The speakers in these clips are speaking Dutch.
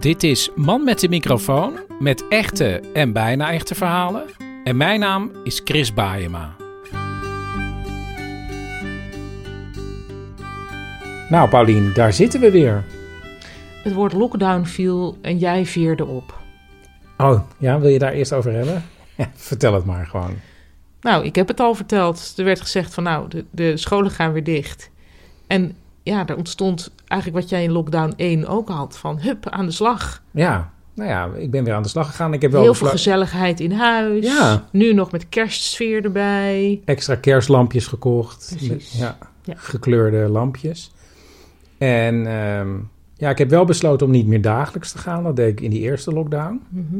Dit is Man met de microfoon met echte en bijna echte verhalen. En mijn naam is Chris Baayema. Nou, Paulien, daar zitten we weer. Het woord lockdown viel en jij veerde op. Oh, ja, wil je daar eerst over hebben? Ja, vertel het maar gewoon. Nou, ik heb het al verteld. Er werd gezegd van nou, de, de scholen gaan weer dicht. En ja, er ontstond eigenlijk wat jij in lockdown 1 ook had. Van hup, aan de slag. Ja, nou ja, ik ben weer aan de slag gegaan. Ik heb wel Heel veel gezelligheid in huis. Ja. Nu nog met kerstsfeer erbij. extra kerstlampjes gekocht. Precies. Ja. gekleurde lampjes. En ehm, ja, ik heb wel besloten om niet meer dagelijks te gaan. Dat deed ik in die eerste lockdown. Mhm.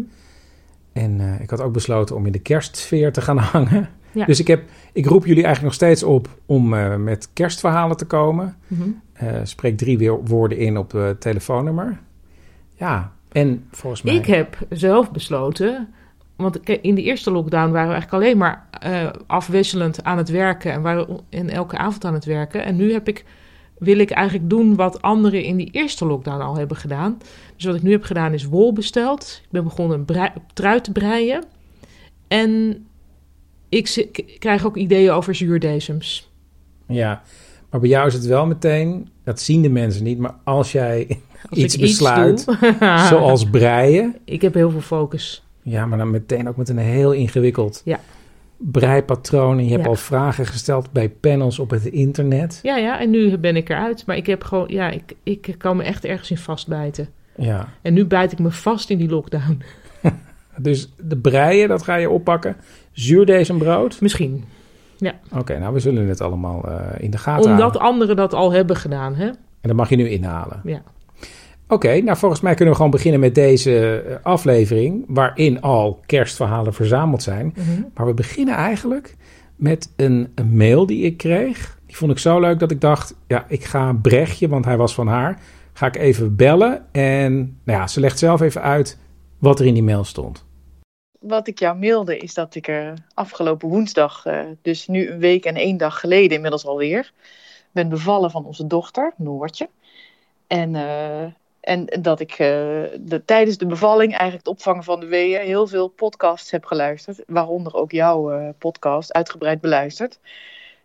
En eh, ik had ook besloten om in de kerstsfeer te gaan hangen. Ja. Dus ik, heb, ik roep jullie eigenlijk nog steeds op om eh, met kerstverhalen te komen. Mhm. Eh, spreek drie woorden in op het telefoonnummer. Ja, en volgens mij... Ik heb zelf besloten, want in de eerste lockdown waren we eigenlijk alleen maar eh, afwisselend aan het werken en waren en elke avond aan het werken. En nu heb ik, wil ik eigenlijk doen wat anderen in die eerste lockdown al hebben gedaan. Dus wat ik nu heb gedaan is wol besteld. Ik ben begonnen een trui te breien. En ik, krijg ook ideeën over zuurdezems. Ja, maar bij jou is het wel meteen, dat zien de mensen niet, maar als jij Als iets besluit, zoals breien, Ik heb heel veel focus. ja, maar dan meteen ook met een heel ingewikkeld Ja. breipatroon. En je hebt Ja. al vragen gesteld bij panels op het internet. Ja, ja, en nu ben ik eruit. Maar ik heb gewoon, ja, ik, ik kan me echt ergens in vastbijten. Ja, En nu bijt ik me vast in die lockdown. Dus de breien, dat ga je oppakken. Zuurdesembrood. Misschien. Oké, nou, we zullen het allemaal eh, in de gaten Omdat houden. anderen dat al hebben gedaan, hè? En dat mag je nu inhalen. Ja. Oké, nou volgens mij kunnen we gewoon beginnen met deze eh, aflevering, waarin al kerstverhalen verzameld zijn. Mhm. Maar we beginnen eigenlijk met een, een mail die ik kreeg. Die vond ik zo leuk dat ik dacht, ja, ik ga Brechtje, want hij was van haar, ga ik even bellen. En nou ja, ze legt zelf even uit wat er in die mail stond. Wat ik jou mailde is dat ik afgelopen woensdag, eh, dus nu een week en één dag geleden inmiddels alweer, ben bevallen van onze dochter, Noortje. En, eh, en dat ik eh, de, tijdens de bevalling, eigenlijk het opvangen van de weeën, heel veel podcasts heb geluisterd. Waaronder ook jouw podcast, uitgebreid beluisterd.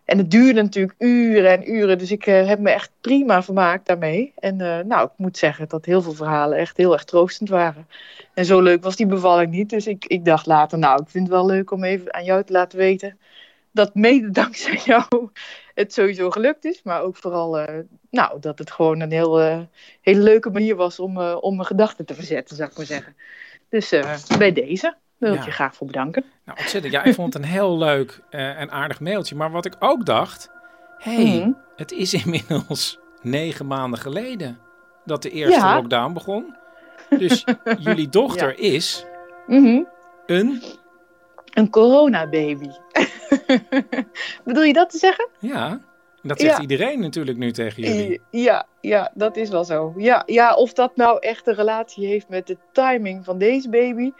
En het duurde natuurlijk uren en uren, dus ik eh, heb me echt prima vermaakt daarmee. En eh, nou, ik moet zeggen dat heel veel verhalen echt heel erg troostend waren. En zo leuk was die bevalling niet. Dus ik, ik dacht later, nou, ik vind het wel leuk om even aan jou te laten weten. Dat mede dankzij jou het sowieso gelukt is. Maar ook vooral, eh, nou, dat het gewoon een heel, hele leuke manier was om, om mijn gedachten te verzetten, zou ik maar zeggen. Dus bij deze wil ik je graag voor bedanken. Nou, ontzettend. Ja, ik vond het een heel leuk eh, en aardig mailtje. Maar wat ik ook dacht, hé, hey, Mhm. het is inmiddels negen maanden geleden dat de eerste Ja. lockdown begon. Dus jullie dochter is Mhm. een, Een coronababy. Bedoel je dat te zeggen? ja, dat zegt Ja. iedereen natuurlijk nu tegen jullie. Ja, ja, dat is wel zo. Ja, ja, of dat nou echt een relatie heeft met de timing van deze baby,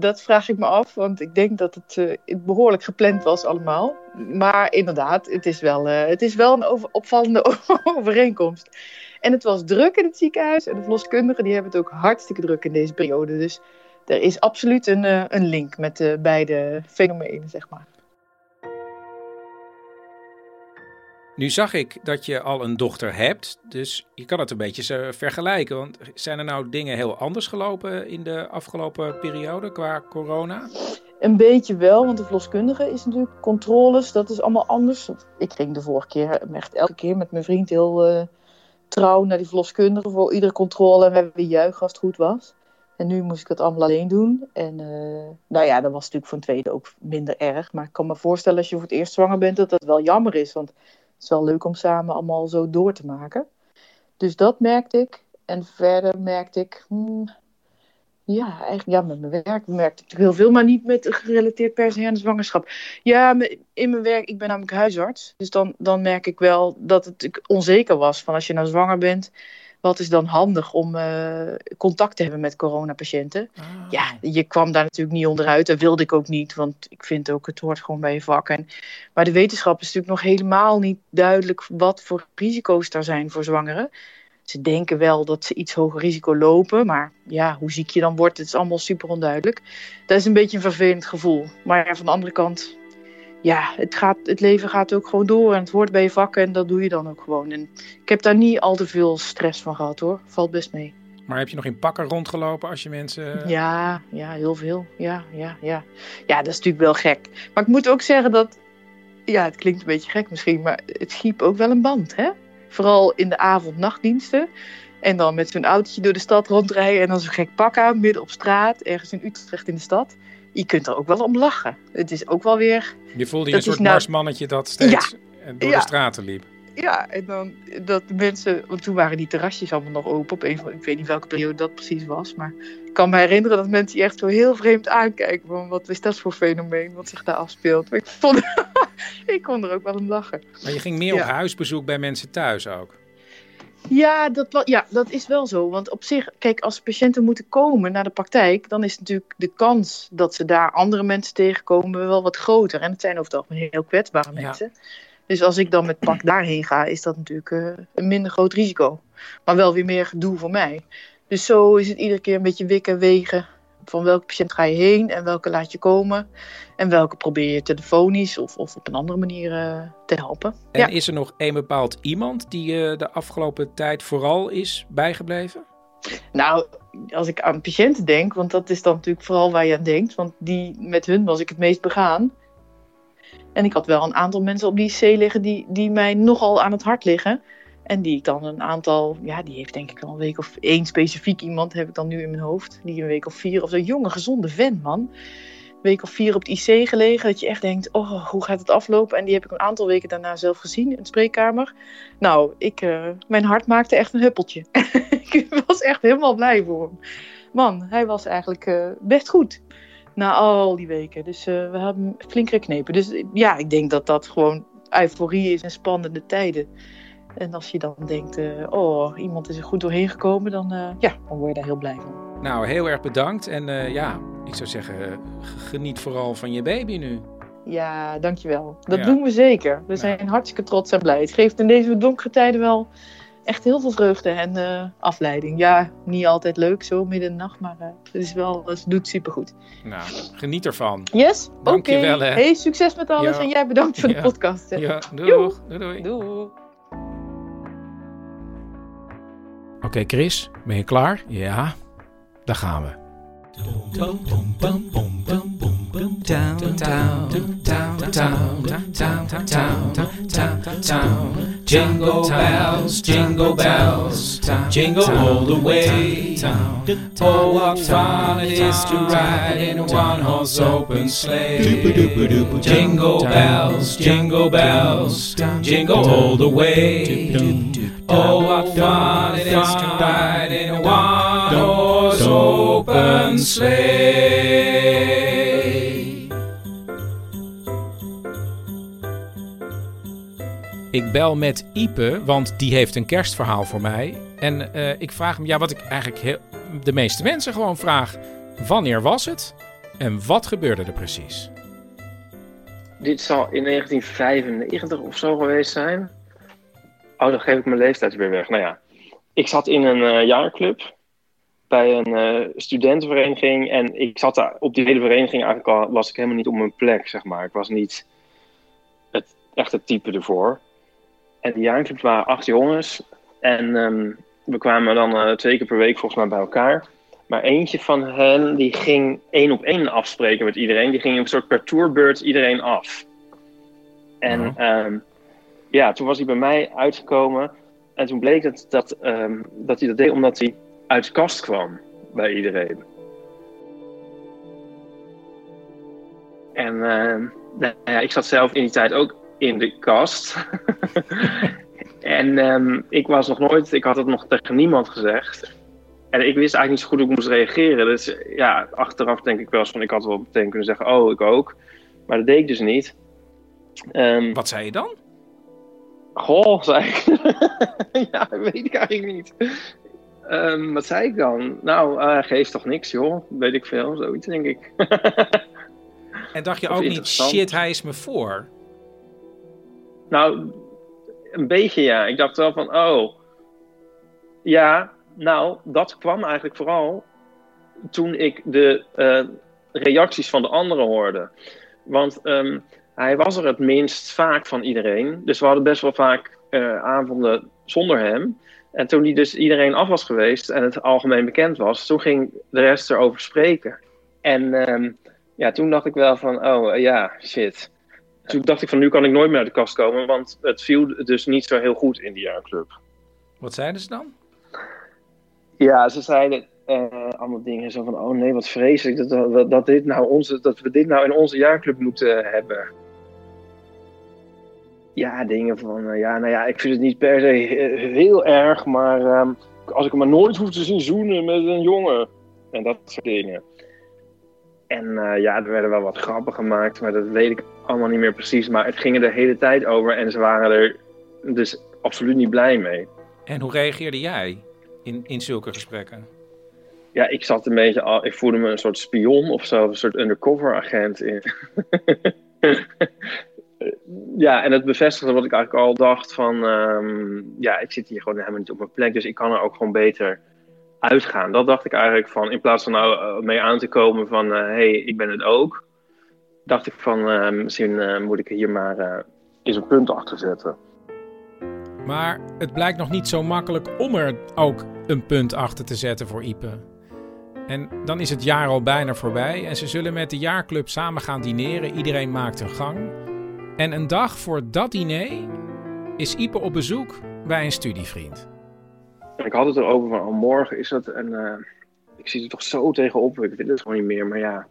dat vraag ik me af. Want ik denk dat het, eh, behoorlijk gepland was allemaal. Maar inderdaad, het is wel, eh, het is wel een over- opvallende overeenkomst. En het was druk in het ziekenhuis. En de verloskundigen die hebben het ook hartstikke druk in deze periode. Dus er is absoluut een, eh, een link met de beide fenomenen, zeg maar. Nu zag ik dat je al een dochter hebt, dus je kan het een beetje vergelijken. Want zijn er nou dingen heel anders gelopen in de afgelopen periode qua corona? Een beetje wel, want de verloskundige is natuurlijk controles, dat is allemaal anders. Ik ging de vorige keer echt elke keer met mijn vriend heel uh, trouw naar die verloskundige voor iedere controle en we hebben juichen als het goed was. En nu moest ik het allemaal alleen doen. En uh, nou ja, dat was natuurlijk voor een tweede ook minder erg. Maar ik kan me voorstellen als je voor het eerst zwanger bent dat dat wel jammer is. Want is wel leuk om samen allemaal zo door te maken. Dus dat merkte ik. En verder merkte ik, hmm, ja, eigenlijk ja, met mijn werk merkte ik heel veel, maar niet met gerelateerd per se aan de zwangerschap. Ja, in mijn werk, ik ben namelijk huisarts. Dus dan, dan merk ik wel dat het onzeker was van als je nou zwanger bent wat is dan handig om uh, contact te hebben met coronapatiënten? Ah. Ja, je kwam daar natuurlijk niet onderuit. Dat wilde ik ook niet, want ik vind ook het hoort gewoon bij je vak. En, maar de wetenschap is natuurlijk nog helemaal niet duidelijk wat voor risico's daar zijn voor zwangeren. Ze denken wel dat ze iets hoger risico lopen, maar ja, hoe ziek je dan wordt, het is allemaal super onduidelijk. Dat is een beetje een vervelend gevoel. Maar van de andere kant, ja, het, gaat, het leven gaat ook gewoon door en het hoort bij je vakken en dat doe je dan ook gewoon. En ik heb daar niet al te veel stress van gehad hoor, valt best mee. Maar heb je nog in pakken rondgelopen als je mensen... Ja, ja, heel veel. Ja, ja, ja. Ja, dat is natuurlijk wel gek. Maar ik moet ook zeggen dat... Ja, het klinkt een beetje gek misschien, maar het schiep ook wel een band, hè? Vooral in de avond-nachtdiensten. En dan met zo'n autootje door de stad rondrijden en dan zo'n gek pak aan, midden op straat, ergens in Utrecht in de stad je kunt er ook wel om lachen. Het is ook wel weer... Je voelde je een soort nou... marsmannetje dat steeds door de straten liep. Ja, en dan dat de mensen... Want toen waren die terrasjes allemaal nog open. Op een van, ik weet niet welke periode dat precies was. Maar ik kan me herinneren dat mensen die echt zo heel vreemd aankijken. Van wat is dat voor fenomeen wat zich daar afspeelt. Maar ik, vond, ik kon er ook wel om lachen. Maar je ging meer op huisbezoek bij mensen thuis ook? Ja dat, ja, dat is wel zo. Want op zich, kijk, als patiënten moeten komen naar de praktijk, dan is natuurlijk de kans dat ze daar andere mensen tegenkomen wel wat groter. En het zijn over het algemeen heel kwetsbare mensen. Dus als ik dan met pak daarheen ga, is dat natuurlijk uh, een minder groot risico. Maar wel weer meer gedoe voor mij. Dus zo is het iedere keer een beetje wikken, wegen van welke patiënt ga je heen en welke laat je komen. En welke probeer je telefonisch of, of op een andere manier uh, te helpen. En is er nog een bepaald iemand die uh, de afgelopen tijd vooral is bijgebleven? Nou, als ik aan patiënten denk, want dat is dan natuurlijk vooral waar je aan denkt. Want die, met hun was ik het meest begaan. En ik had wel een aantal mensen op die C liggen die, die mij nogal aan het hart liggen. En die ik dan een aantal, ja, die heeft denk ik al een week of één specifiek iemand heb ik dan nu in mijn hoofd. Die een week of vier, of zo'n jonge, gezonde vent, man. Een week of vier op het IC gelegen, dat je echt denkt, oh, hoe gaat het aflopen? En die heb ik een aantal weken daarna zelf gezien in de spreekkamer. Nou, ik, uh, mijn hart maakte echt een huppeltje. ik was echt helemaal blij voor hem. Man, hij was eigenlijk uh, best goed na al die weken. Dus uh, we hebben flink geknepen. Dus ja, ik denk dat dat gewoon euforie is en spannende tijden. En als je dan denkt, uh, oh, iemand is er goed doorheen gekomen, dan, uh, ja, dan word je daar heel blij van. Nou, heel erg bedankt. En uh, ja, ik zou zeggen, geniet vooral van je baby nu. Ja, dankjewel. Dat ja. doen we zeker. We zijn hartstikke trots en blij. Het geeft in deze donkere tijden wel echt heel veel vreugde en afleiding. Ja, niet altijd leuk zo midden in de nacht, maar het is wel, het doet supergoed. Nou, geniet ervan. Yes. Hè. Hey, succes met alles en jij bedankt voor de podcast. Hè. Ja, doeg. Doei, doei. doei. Okay, Chris, ben je klaar? Ja, daar gaan we. Jingle bells, jingle bells, jingle all the way. Oh, what fun it is to ride in a one-horse open sleigh. Jingle bells, jingle bells, jingle all the way. Oh, what fun it is to ride in a one-horse open sleigh. Ik bel met Ipe, want die heeft een kerstverhaal voor mij. En uh, ik vraag hem, ja, wat ik eigenlijk heel, de meeste mensen gewoon vraag. Wanneer was het? En wat gebeurde er precies? Dit zal in 1995 of zo geweest zijn. Oh, dan geef ik mijn leeftijd weer weg. Nou ja, ik zat in een uh, jaarclub bij een uh, studentenvereniging. En ik zat daar op die hele vereniging eigenlijk al, was ik helemaal niet op mijn plek, zeg maar. Ik was niet het echte type ervoor. En die jaarclubs waren acht jongens. En ehm, we kwamen dan eh, twee keer per week volgens mij bij elkaar. Maar eentje van hen die ging één op één afspreken met iedereen. Die ging een soort per tourbeurt iedereen af. En ehm, ja, toen was hij bij mij uitgekomen. En toen bleek het dat, ehm, dat hij dat deed omdat hij uit de kast kwam bij iedereen. En ehm, nou ja, ik zat zelf in die tijd ook in de kast. en ehm, ik was nog nooit, ik had het nog tegen niemand gezegd. En ik wist eigenlijk niet zo goed hoe ik moest reageren. Dus ja, achteraf denk ik wel eens van, ik had wel meteen kunnen zeggen, oh, ik ook. Maar dat deed ik dus niet. Wat zei je dan? Goh, zei ik. ja, weet ik eigenlijk niet. Ehm, wat zei ik dan? Nou, eh geef toch niks, joh. Weet ik veel, zoiets denk ik. En dacht je ook niet, shit, hij is me voor? Nou, een beetje ja. Ik dacht wel van, oh. Ja, nou, dat kwam eigenlijk vooral toen ik de eh, reacties van de anderen hoorde. Want ehm, hij was er het minst vaak van iedereen. Dus we hadden best wel vaak eh, avonden zonder hem. En toen die dus iedereen af was geweest en het algemeen bekend was, toen ging de rest erover spreken. En ehm, ja, toen dacht ik wel van, oh eh, ja, shit. Toen dacht ik van, nu kan ik nooit meer uit de kast komen, want het viel dus niet zo heel goed in die jaarclub. Wat zeiden ze dan? Ja, ze zeiden eh, allemaal dingen zo van, oh nee, wat vreselijk dat, dat, dat, dit nou onze, dat we dit nou in onze jaarclub moeten hebben. Ja, dingen van, eh, ja, nou ja, ik vind het niet per se he- heel erg, maar ehm, als ik hem maar nooit hoef te zien zoenen met een jongen. En dat soort dingen. En eh, ja, er werden wel wat grappen gemaakt, maar dat weet ik allemaal niet meer precies. Maar het ging er de hele tijd over en ze waren er dus absoluut niet blij mee. En hoe reageerde jij in, in zulke gesprekken? Ja, ik zat een beetje al, ik voelde me een soort spion of zo, een soort undercover agent in. ja, en het bevestigde wat ik eigenlijk al dacht van, ehm, ja, ik zit hier gewoon helemaal niet op mijn plek, dus ik kan er ook gewoon beter uitgaan. Dat dacht ik eigenlijk van, in plaats van nou eh, mee aan te komen van, hé, hey, ik ben het ook, dacht ik van, eh, misschien eh, moet ik hier maar eh, eens een punt achter zetten. Maar het blijkt nog niet zo makkelijk om er ook een punt achter te zetten voor Ipe. En dan is het jaar al bijna voorbij en ze zullen met de jaarclub samen gaan dineren. Iedereen maakt een gang. En een dag voor dat diner is Ipe op bezoek bij een studievriend. En ik had het erover van, oh, morgen is het en eh, ik zie er toch zo tegenop, ik wil het gewoon niet meer. Maar ja,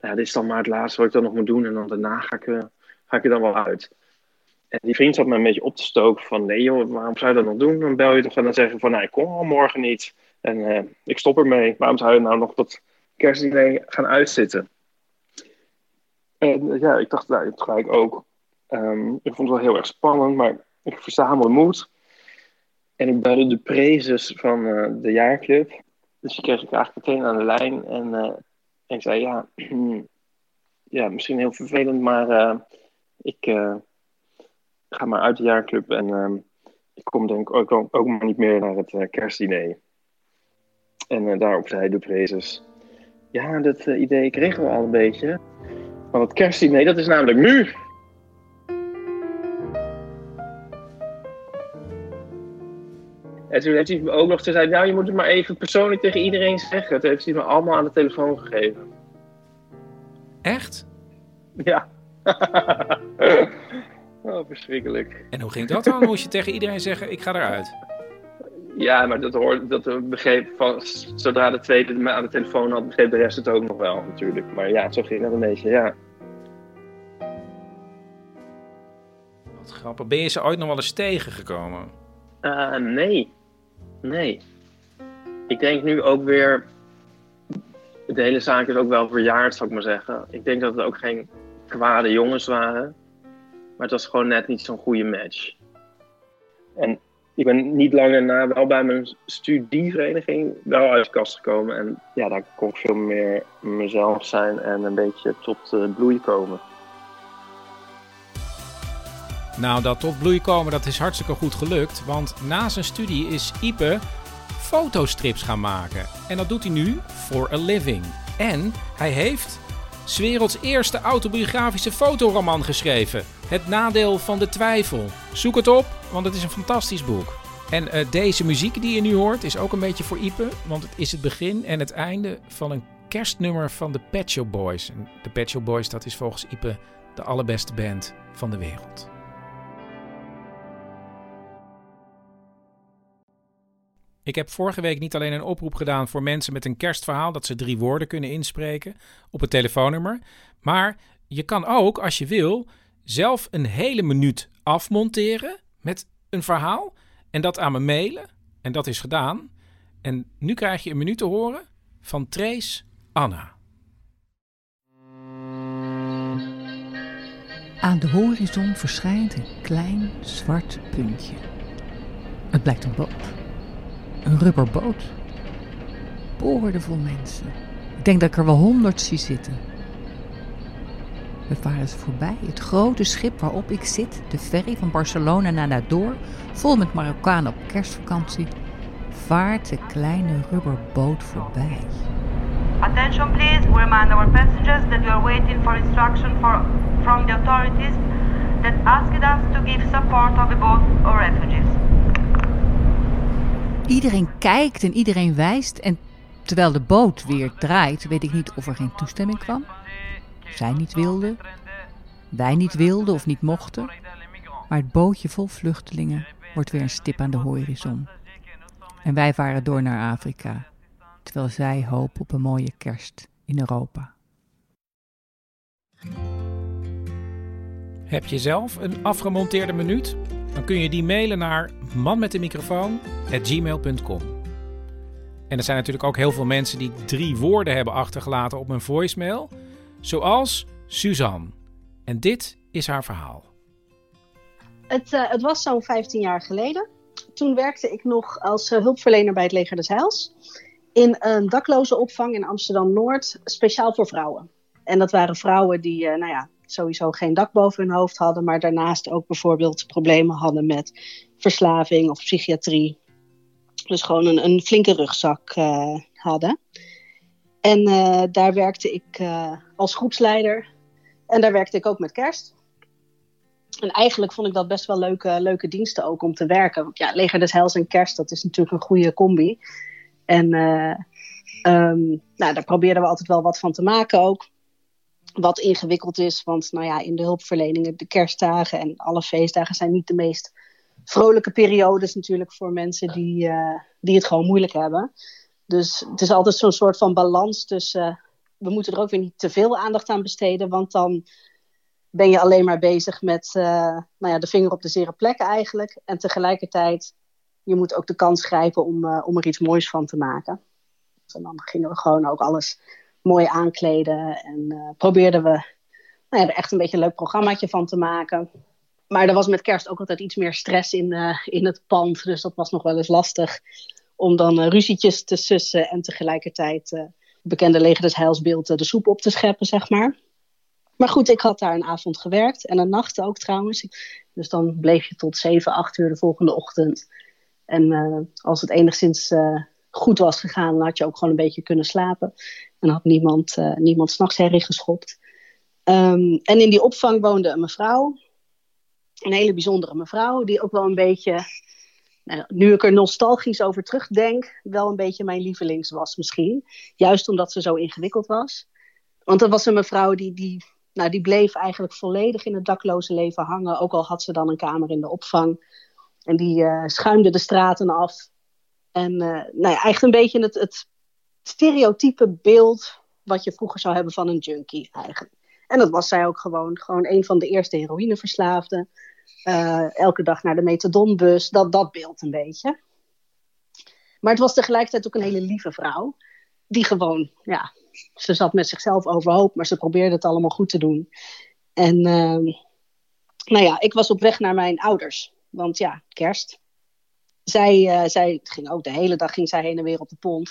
nou, dit is dan maar het laatste wat ik dan nog moet doen en dan daarna ga ik, eh, ga ik er dan wel uit. En die vriend zat me een beetje op te stoken van, nee joh, waarom zou je dat nog doen? Dan bel je toch en dan zeg je van, nee, ik kom al morgen niet. En eh, ik stop ermee. Waarom zou je nou nog dat kerstdiner gaan uitzitten? En ja, ik dacht, nou, dat ik ook. Ehm, ik vond het wel heel erg spannend, maar ik verzamelde moed. En ik belde de prezes van eh, de jaarclub. Dus die kreeg ik eigenlijk meteen aan de lijn. En, eh, ik zei, ja, ja, misschien heel vervelend, maar eh, ik eh, ga maar uit de jaarclub. En ehm, ik kom denk ik ook, ook maar niet meer naar het eh, kerstdiner. En eh, daarop zei de prezes, ja, dat eh, idee kregen we al een beetje. Maar het kerstdiner, dat is namelijk nu. En toen heeft hij me ook nog gezegd, nou je moet het maar even persoonlijk tegen iedereen zeggen. Toen heeft hij me allemaal aan de telefoon gegeven. Echt? Ja. oh, verschrikkelijk. En hoe ging dat dan? Moest je tegen iedereen zeggen, ik ga eruit? Ja, maar dat hoorde, dat begreep van, zodra de tweede me aan de telefoon had, begreep de rest het ook nog wel natuurlijk. Maar ja, zo ging dat een beetje, ja. Wat grappig. Ben je ze ooit nog wel eens tegengekomen? Eh, nee. Nee. Ik denk nu ook weer. De hele zaak is ook wel verjaard, zou ik maar zeggen. Ik denk dat het ook geen kwade jongens waren. Maar het was gewoon net niet zo'n goede match. En ik ben niet lang daarna wel bij mijn studievereniging wel uit de kast gekomen. En ja, daar kon ik veel meer mezelf zijn en een beetje tot bloei komen. Nou, dat tot bloei komen, dat is hartstikke goed gelukt. Want na zijn studie is Ipe fotostrips gaan maken. En dat doet hij nu voor a living. En hij heeft 's werelds eerste autobiografische fotoroman geschreven. Het nadeel van de twijfel. Zoek het op, want het is een fantastisch boek. En uh, deze muziek die je nu hoort is ook een beetje voor Ipe, want het is het begin en het einde van een kerstnummer van de Pet Shop Boys. En de Pet Shop Boys, dat is volgens Ipe de allerbeste band van de wereld. Ik heb vorige week niet alleen een oproep gedaan voor mensen met een kerstverhaal dat ze drie woorden kunnen inspreken op het telefoonnummer, maar je kan ook, als je wil, zelf een hele minuut afmonteren met een verhaal en dat aan me mailen. En dat is gedaan. En nu krijg je een minuut te horen van Trace Anna. Aan de horizon verschijnt een klein zwart puntje. Het blijkt een boot. Een rubberboot. Boordevol mensen. Ik denk dat ik er wel honderd zie zitten. We varen eens voorbij. Het grote schip waarop ik zit, de ferry van Barcelona naar Nador, vol met Marokkanen op kerstvakantie, vaart de kleine rubberboot voorbij. Attention please, we remind our passengers that we are waiting for instruction from the authorities that asked us to give support of the boat or refugees. Iedereen kijkt en iedereen wijst en terwijl de boot weer draait, weet ik niet of er geen toestemming kwam. Zij niet wilden, wij niet wilden of niet mochten. Maar het bootje vol vluchtelingen wordt weer een stip aan de horizon. En wij varen door naar Afrika, terwijl zij hopen op een mooie kerst in Europa. Heb je zelf een afgemonteerde minuut? Dan kun je die mailen naar manmetdemicrofoon.gmail.com. En er zijn natuurlijk ook heel veel mensen die drie woorden hebben achtergelaten op mijn voicemail. Zoals Suzanne. En dit is haar verhaal. Het, uh, het was zo'n 15 jaar geleden. Toen werkte ik nog als uh, hulpverlener bij het Leger des Heils. In een daklozenopvang in Amsterdam-Noord, speciaal voor vrouwen. En dat waren vrouwen die, uh, nou ja, sowieso geen dak boven hun hoofd hadden, maar daarnaast ook bijvoorbeeld problemen hadden met verslaving of psychiatrie. Dus gewoon een, een flinke rugzak uh, hadden. En uh, daar werkte ik uh, als groepsleider. En daar werkte ik ook met kerst. En eigenlijk vond ik dat best wel leuke, leuke diensten ook om te werken. Want ja, Leger des Heils en kerst, dat is natuurlijk een goede combi. En um, nou, daar probeerden we altijd wel wat van te maken ook wat ingewikkeld is. Want nou ja, in de hulpverleningen, de kerstdagen en alle feestdagen zijn niet de meest vrolijke periodes natuurlijk voor mensen die, uh, die het gewoon moeilijk hebben. Dus het is altijd zo'n soort van balans tussen. Uh, we moeten er ook weer niet te veel aandacht aan besteden, want dan ben je alleen maar bezig met uh, nou ja, de vinger op de zere plekken eigenlijk. En tegelijkertijd, je moet ook de kans grijpen om, om er iets moois van te maken. En dan gingen we gewoon ook alles mooi aankleden. En uh, probeerden we nou er echt een beetje een leuk programmaatje van te maken. Maar er was met kerst ook altijd iets meer stress in, uh, in het pand. Dus dat was nog wel eens lastig om dan uh, ruzietjes te sussen en tegelijkertijd bekende leger des de soep op te scheppen, zeg maar. Maar goed, ik had daar een avond gewerkt en een nacht ook trouwens. Dus dan bleef je tot 7, 8 uur de volgende ochtend. En als het enigszins goed was gegaan, dan had je ook gewoon een beetje kunnen slapen. En had niemand, uh, niemand s'nachts herrie geschopt. Um, en in die opvang woonde een mevrouw. Een hele bijzondere mevrouw, die ook wel een beetje, nou, nu ik er nostalgisch over terugdenk, wel een beetje mijn lievelings was misschien. Juist omdat ze zo ingewikkeld was. Want dat was een mevrouw die, die, nou, die bleef eigenlijk volledig in het dakloze leven hangen. Ook al had ze dan een kamer in de opvang. En die uh, schuimde de straten af. En uh, nou ja, eigenlijk een beetje het, het stereotype beeld wat je vroeger zou hebben van een junkie eigenlijk. En dat was zij ook gewoon. Gewoon een van de eerste heroïneverslaafden. Uh, elke dag naar de methadonbus. Dat, dat beeld een beetje. Maar het was tegelijkertijd ook een hele lieve vrouw. Die gewoon, ja, ze zat met zichzelf overhoop. Maar ze probeerde het allemaal goed te doen. En uh, nou ja, ik was op weg naar mijn ouders. Want ja, kerst. Zij, uh, zij ging ook de hele dag ging zij heen en weer op de pont.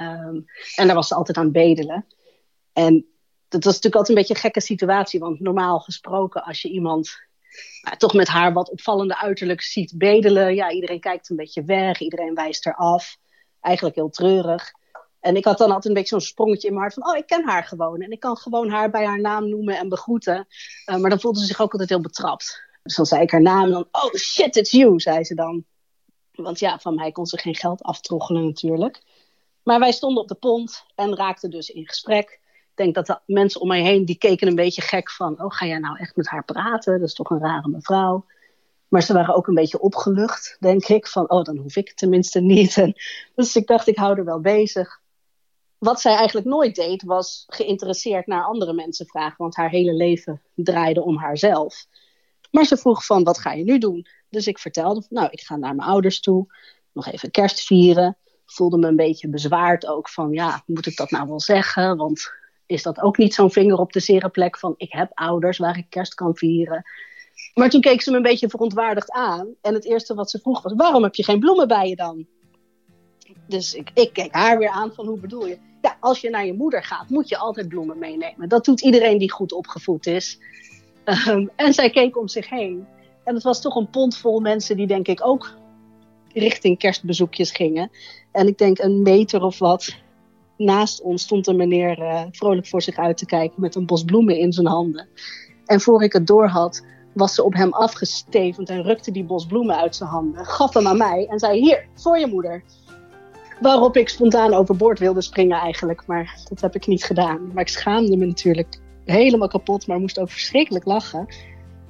Um, en daar was ze altijd aan bedelen. En dat was natuurlijk altijd een beetje een gekke situatie. Want normaal gesproken, als je iemand nou, toch met haar wat opvallende uiterlijk ziet bedelen. Ja, iedereen kijkt een beetje weg. Iedereen wijst er af. Eigenlijk heel treurig. En ik had dan altijd een beetje zo'n sprongetje in mijn hart van, oh, ik ken haar gewoon. En ik kan gewoon haar bij haar naam noemen en begroeten. Uh, maar dan voelde ze zich ook altijd heel betrapt. Dus dan zei ik haar naam dan, oh shit, it's you, zei ze dan. Want ja, van mij kon ze geen geld aftroggelen natuurlijk. Maar wij stonden op de pont en raakten dus in gesprek. Ik denk dat de mensen om mij heen, die keken een beetje gek van... oh, ga jij nou echt met haar praten? Dat is toch een rare mevrouw. Maar ze waren ook een beetje opgelucht, denk ik. Van, oh, dan hoef ik het tenminste niet. Dus ik dacht, ik hou er wel bezig. Wat zij eigenlijk nooit deed, was geïnteresseerd naar andere mensen vragen. Want haar hele leven draaide om haarzelf. Maar ze vroeg van, wat ga je nu doen? Dus ik vertelde, nou, ik ga naar mijn ouders toe. Nog even kerst vieren. Voelde me een beetje bezwaard ook van, ja, moet ik dat nou wel zeggen? Want is dat ook niet zo'n vinger op de zere plek van, ik heb ouders waar ik kerst kan vieren? Maar toen keek ze me een beetje verontwaardigd aan. En het eerste wat ze vroeg was: waarom heb je geen bloemen bij je dan? Dus ik, ik keek haar weer aan van hoe bedoel je? Ja, als je naar je moeder gaat, moet je altijd bloemen meenemen. Dat doet iedereen die goed opgevoed is. Um, en zij keek om zich heen. En het was toch een pond vol mensen die denk ik ook richting kerstbezoekjes gingen. En ik denk een meter of wat naast ons stond een meneer uh, vrolijk voor zich uit te kijken met een bos bloemen in zijn handen. En voor ik het door had, was ze op hem afgestevend en rukte die bos bloemen uit zijn handen, gaf hem aan mij en zei: Hier, voor je moeder. Waarop ik spontaan overboord wilde springen eigenlijk, maar dat heb ik niet gedaan. Maar ik schaamde me natuurlijk helemaal kapot, maar moest ook verschrikkelijk lachen.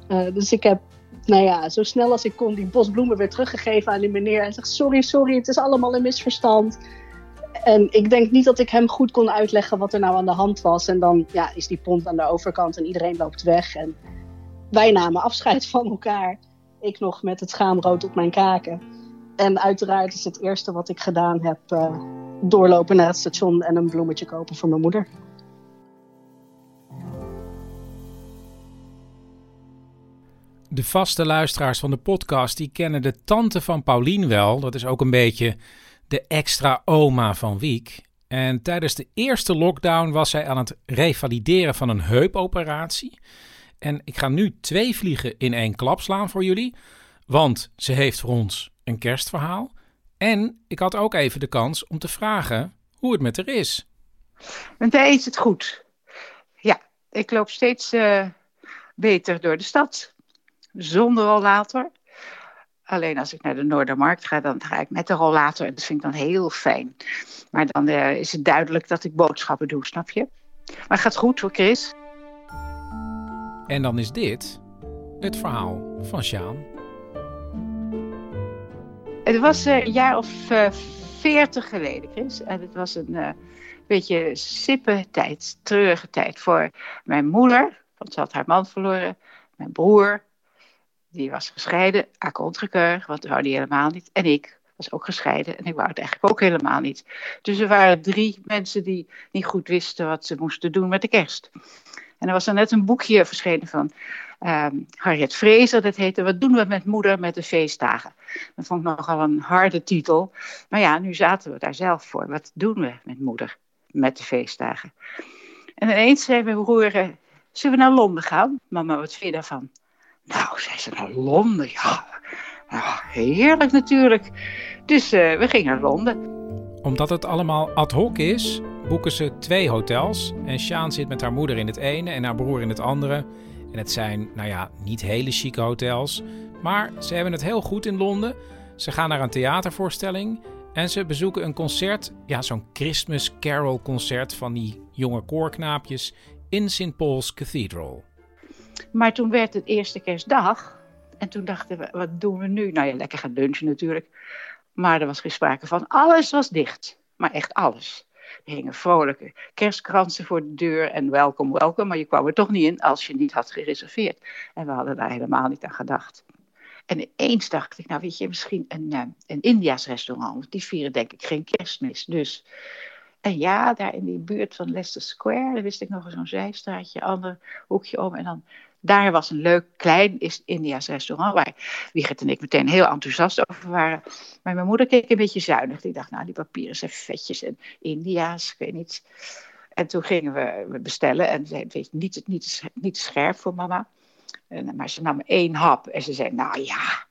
Uh, dus ik heb, nou ja, zo snel als ik kon die bos bloemen weer teruggegeven aan die meneer. En zegt: Sorry, sorry, het is allemaal een misverstand. En ik denk niet dat ik hem goed kon uitleggen wat er nou aan de hand was. En dan ja, is die pont aan de overkant en iedereen loopt weg. En wij namen afscheid van elkaar. Ik nog met het schaamrood op mijn kaken. En uiteraard is het eerste wat ik gedaan heb uh, doorlopen naar het station en een bloemetje kopen voor mijn moeder. De vaste luisteraars van de podcast die kennen de tante van Paulien wel. Dat is ook een beetje de extra oma van Wiek. En tijdens de eerste lockdown was zij aan het revalideren van een heupoperatie. En ik ga nu twee vliegen in één klap slaan voor jullie. Want ze heeft voor ons een kerstverhaal. En ik had ook even de kans om te vragen hoe het met haar is. Met mij is het goed. Ja, ik loop steeds uh, beter door de stad. Zonder rollator. Alleen als ik naar de Noordermarkt ga, dan ga ik met de rollator. En dat vind ik dan heel fijn. Maar dan uh, is het duidelijk dat ik boodschappen doe, snap je? Maar het gaat goed hoor, Chris. En dan is dit het verhaal van Sjaan. Het was een jaar of veertig geleden, Chris. En het was een uh, beetje sippe tijd, treurige tijd voor mijn moeder. Want ze had haar man verloren. Mijn broer, die was gescheiden, akkontgekeur, want dat wou helemaal niet. En ik was ook gescheiden en ik wou het eigenlijk ook helemaal niet. Dus er waren drie mensen die niet goed wisten wat ze moesten doen met de kerst. En er was er net een boekje verschenen van um, Harriet Fraser. Dat heette Wat doen we met moeder met de feestdagen? Dat vond ik nogal een harde titel. Maar ja, nu zaten we daar zelf voor. Wat doen we met moeder met de feestdagen? En ineens zei mijn broer, eh, zullen we naar Londen gaan? Mama, wat vind je daarvan? Nou, zei ze, naar Londen? Ja, nou, heerlijk natuurlijk. Dus uh, we gingen naar Londen. Omdat het allemaal ad hoc is, boeken ze twee hotels. En Sjaan zit met haar moeder in het ene en haar broer in het andere. En het zijn, nou ja, niet hele chique hotels. Maar ze hebben het heel goed in Londen. Ze gaan naar een theatervoorstelling. En ze bezoeken een concert, ja, zo'n Christmas Carol concert van die jonge koorknaapjes in St. Paul's Cathedral. Maar toen werd het eerste kerstdag. En toen dachten we, wat doen we nu? Nou ja, lekker gaan lunchen natuurlijk. Maar er was geen sprake van. Alles was dicht. Maar echt alles. Er hingen vrolijke kerstkransen voor de deur en welkom, welkom. Maar je kwam er toch niet in als je niet had gereserveerd. En we hadden daar helemaal niet aan gedacht. En eens dacht ik, nou weet je, misschien een, uh, een India's restaurant. Die vieren denk ik geen kerstmis. Dus, en ja, daar in die buurt van Leicester Square, daar wist ik nog zo'n zijstraatje, ander hoekje om. En dan daar was een leuk klein India's restaurant waar Wigert en ik meteen heel enthousiast over waren. Maar mijn moeder keek een beetje zuinig. Die dacht, nou die papieren zijn vetjes en India's, ik weet niet. En toen gingen we bestellen en zei, weet je, niet, niet, niet scherp voor mama. En, maar ze nam één hap en ze zei, nou ja,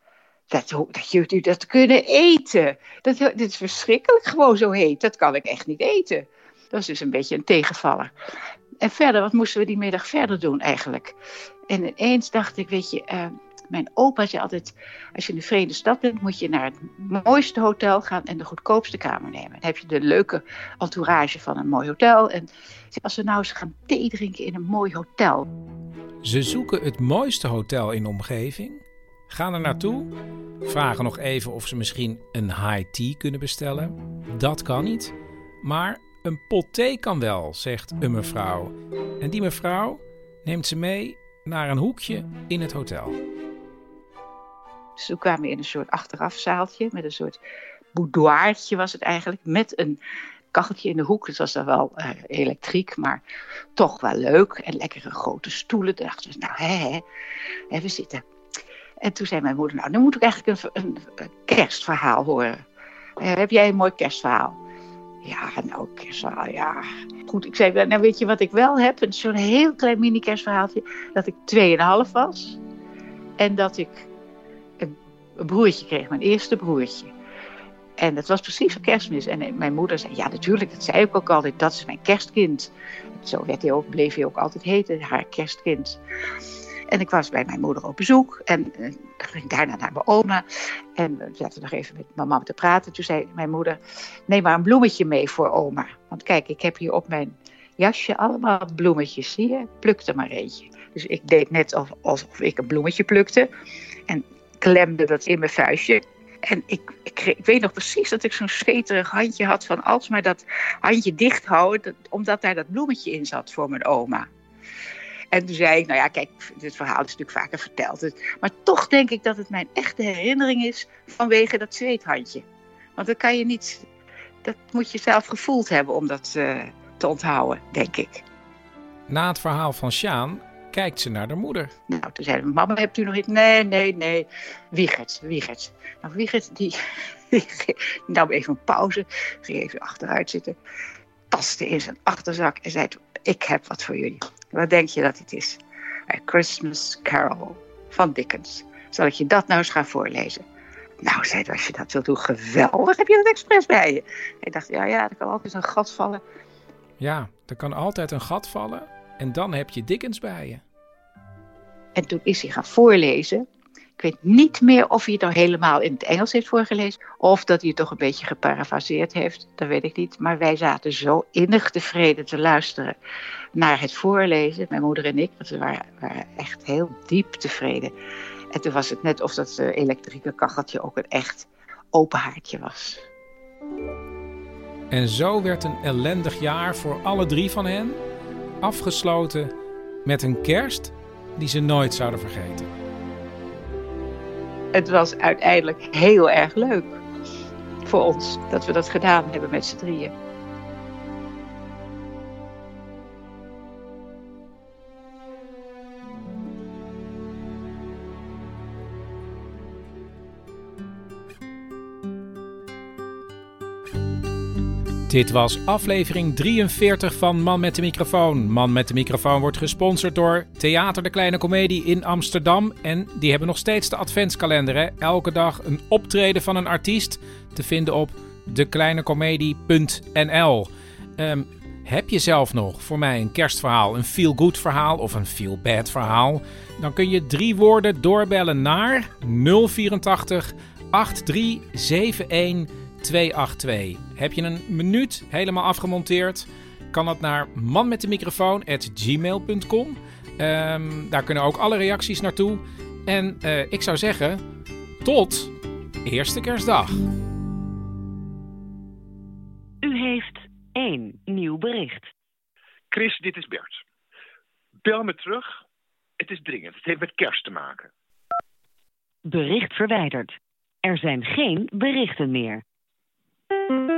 dat, dat jullie dat kunnen eten. Dat, dit is verschrikkelijk gewoon zo heet. Dat kan ik echt niet eten. Dat is dus een beetje een tegenvaller. En verder, wat moesten we die middag verder doen eigenlijk? En ineens dacht ik, weet je, uh, mijn opa zei altijd... als je in de Verenigde Stad bent, moet je naar het mooiste hotel gaan... en de goedkoopste kamer nemen. Dan heb je de leuke entourage van een mooi hotel. En als we nou eens gaan thee drinken in een mooi hotel... Ze zoeken het mooiste hotel in de omgeving... Gaan er naartoe, vragen nog even of ze misschien een high tea kunnen bestellen. Dat kan niet, maar een pot thee kan wel, zegt een mevrouw. En die mevrouw neemt ze mee naar een hoekje in het hotel. Dus toen kwamen we in een soort achterafzaaltje met een soort boudoirtje was het eigenlijk. Met een kacheltje in de hoek. Het was dan wel uh, elektriek, maar toch wel leuk. En lekkere grote stoelen. Toen dachten we, nou hè, hè, we zitten. En toen zei mijn moeder, nou, nu moet ik eigenlijk een, een, kerstverhaal horen. Uh, heb jij een mooi kerstverhaal? Ja, nou, kerstverhaal, ja. Goed, ik zei, nou weet je wat ik wel heb? Zo'n heel klein mini kerstverhaaltje. Dat ik 2,5 was. En dat ik een, broertje kreeg, mijn eerste broertje. En dat was precies voor kerstmis. En mijn moeder zei, ja natuurlijk, dat zei ik ook altijd. Dat is mijn kerstkind. Zo werd hij ook, bleef hij ook altijd heten, haar kerstkind. En ik was bij mijn moeder op bezoek en uh, ging daarna naar mijn oma. En we zaten nog even met mijn mama te praten. Toen zei mijn moeder, neem maar een bloemetje mee voor oma. Want kijk, ik heb hier op mijn jasje allemaal bloemetjes, zie je? Pluk er maar eentje. Dus ik deed net alsof, ik een bloemetje plukte. En klemde dat in mijn vuistje. En ik, ik, weet nog precies dat ik zo'n zweterig handje had van alsmaar dat handje dicht houden, omdat daar dat bloemetje in zat voor mijn oma. En toen zei ik, nou ja, kijk, dit verhaal is natuurlijk vaker verteld. Maar toch denk ik dat het mijn echte herinnering is vanwege dat zweethandje. Want dat kan je niet, dat moet je zelf gevoeld hebben om dat uh, te onthouden, denk ik. Na het verhaal van Sjaan kijkt ze naar de moeder. Nou, toen zei mama, hebt u nog iets? Nee, nee, nee. Wiegert, Wiegert. Nou, Wiegert, die, die nam even een pauze, ging even achteruit zitten, tastte in zijn achterzak en zei, ik heb wat voor jullie. Wat denk je dat het is? A Christmas Carol van Dickens. Zal ik je dat nou eens gaan voorlezen? Nou, zei als je dat wilt doen, geweldig. Heb je dat expres bij je? Ik dacht, ja, ja, er kan altijd een gat vallen. Ja, er kan altijd een gat vallen. En dan heb je Dickens bij je. En toen is hij gaan voorlezen. Ik weet niet meer of hij het nou helemaal in het Engels heeft voorgelezen. Of dat hij het toch een beetje geparafraseerd heeft. Dat weet ik niet. Maar wij zaten zo innig tevreden te luisteren naar het voorlezen. Mijn moeder en ik. Want we waren, echt heel diep tevreden. En toen was het net of dat uh, elektrieke kacheltje ook een echt open haartje was. En zo werd een ellendig jaar voor alle drie van hen afgesloten met een kerst die ze nooit zouden vergeten het was uiteindelijk heel erg leuk voor ons dat we dat gedaan hebben met z'n drieën. Dit was aflevering 43 van Man met de Microfoon. Man met de Microfoon wordt gesponsord door Theater de Kleine Comedie in Amsterdam. En die hebben nog steeds de adventskalender. Hè? Elke dag een optreden van een artiest te vinden op dekleinecomedie.nl. Um, heb je zelf nog voor mij een kerstverhaal, een feel-good verhaal of een feel-bad verhaal? Dan kun je drie woorden doorbellen naar 084 8371 282. Heb je een minuut helemaal afgemonteerd? Kan dat naar manmetdemicrofoon.gmail.com. Um, ehm, daar kunnen ook alle reacties naartoe. En uh, ik zou zeggen, tot eerste kerstdag. U heeft één nieuw bericht. Chris, dit is Bert. Bel me terug. Het is dringend. Het heeft met kerst te maken. Bericht verwijderd. Er zijn geen berichten meer. Thank you.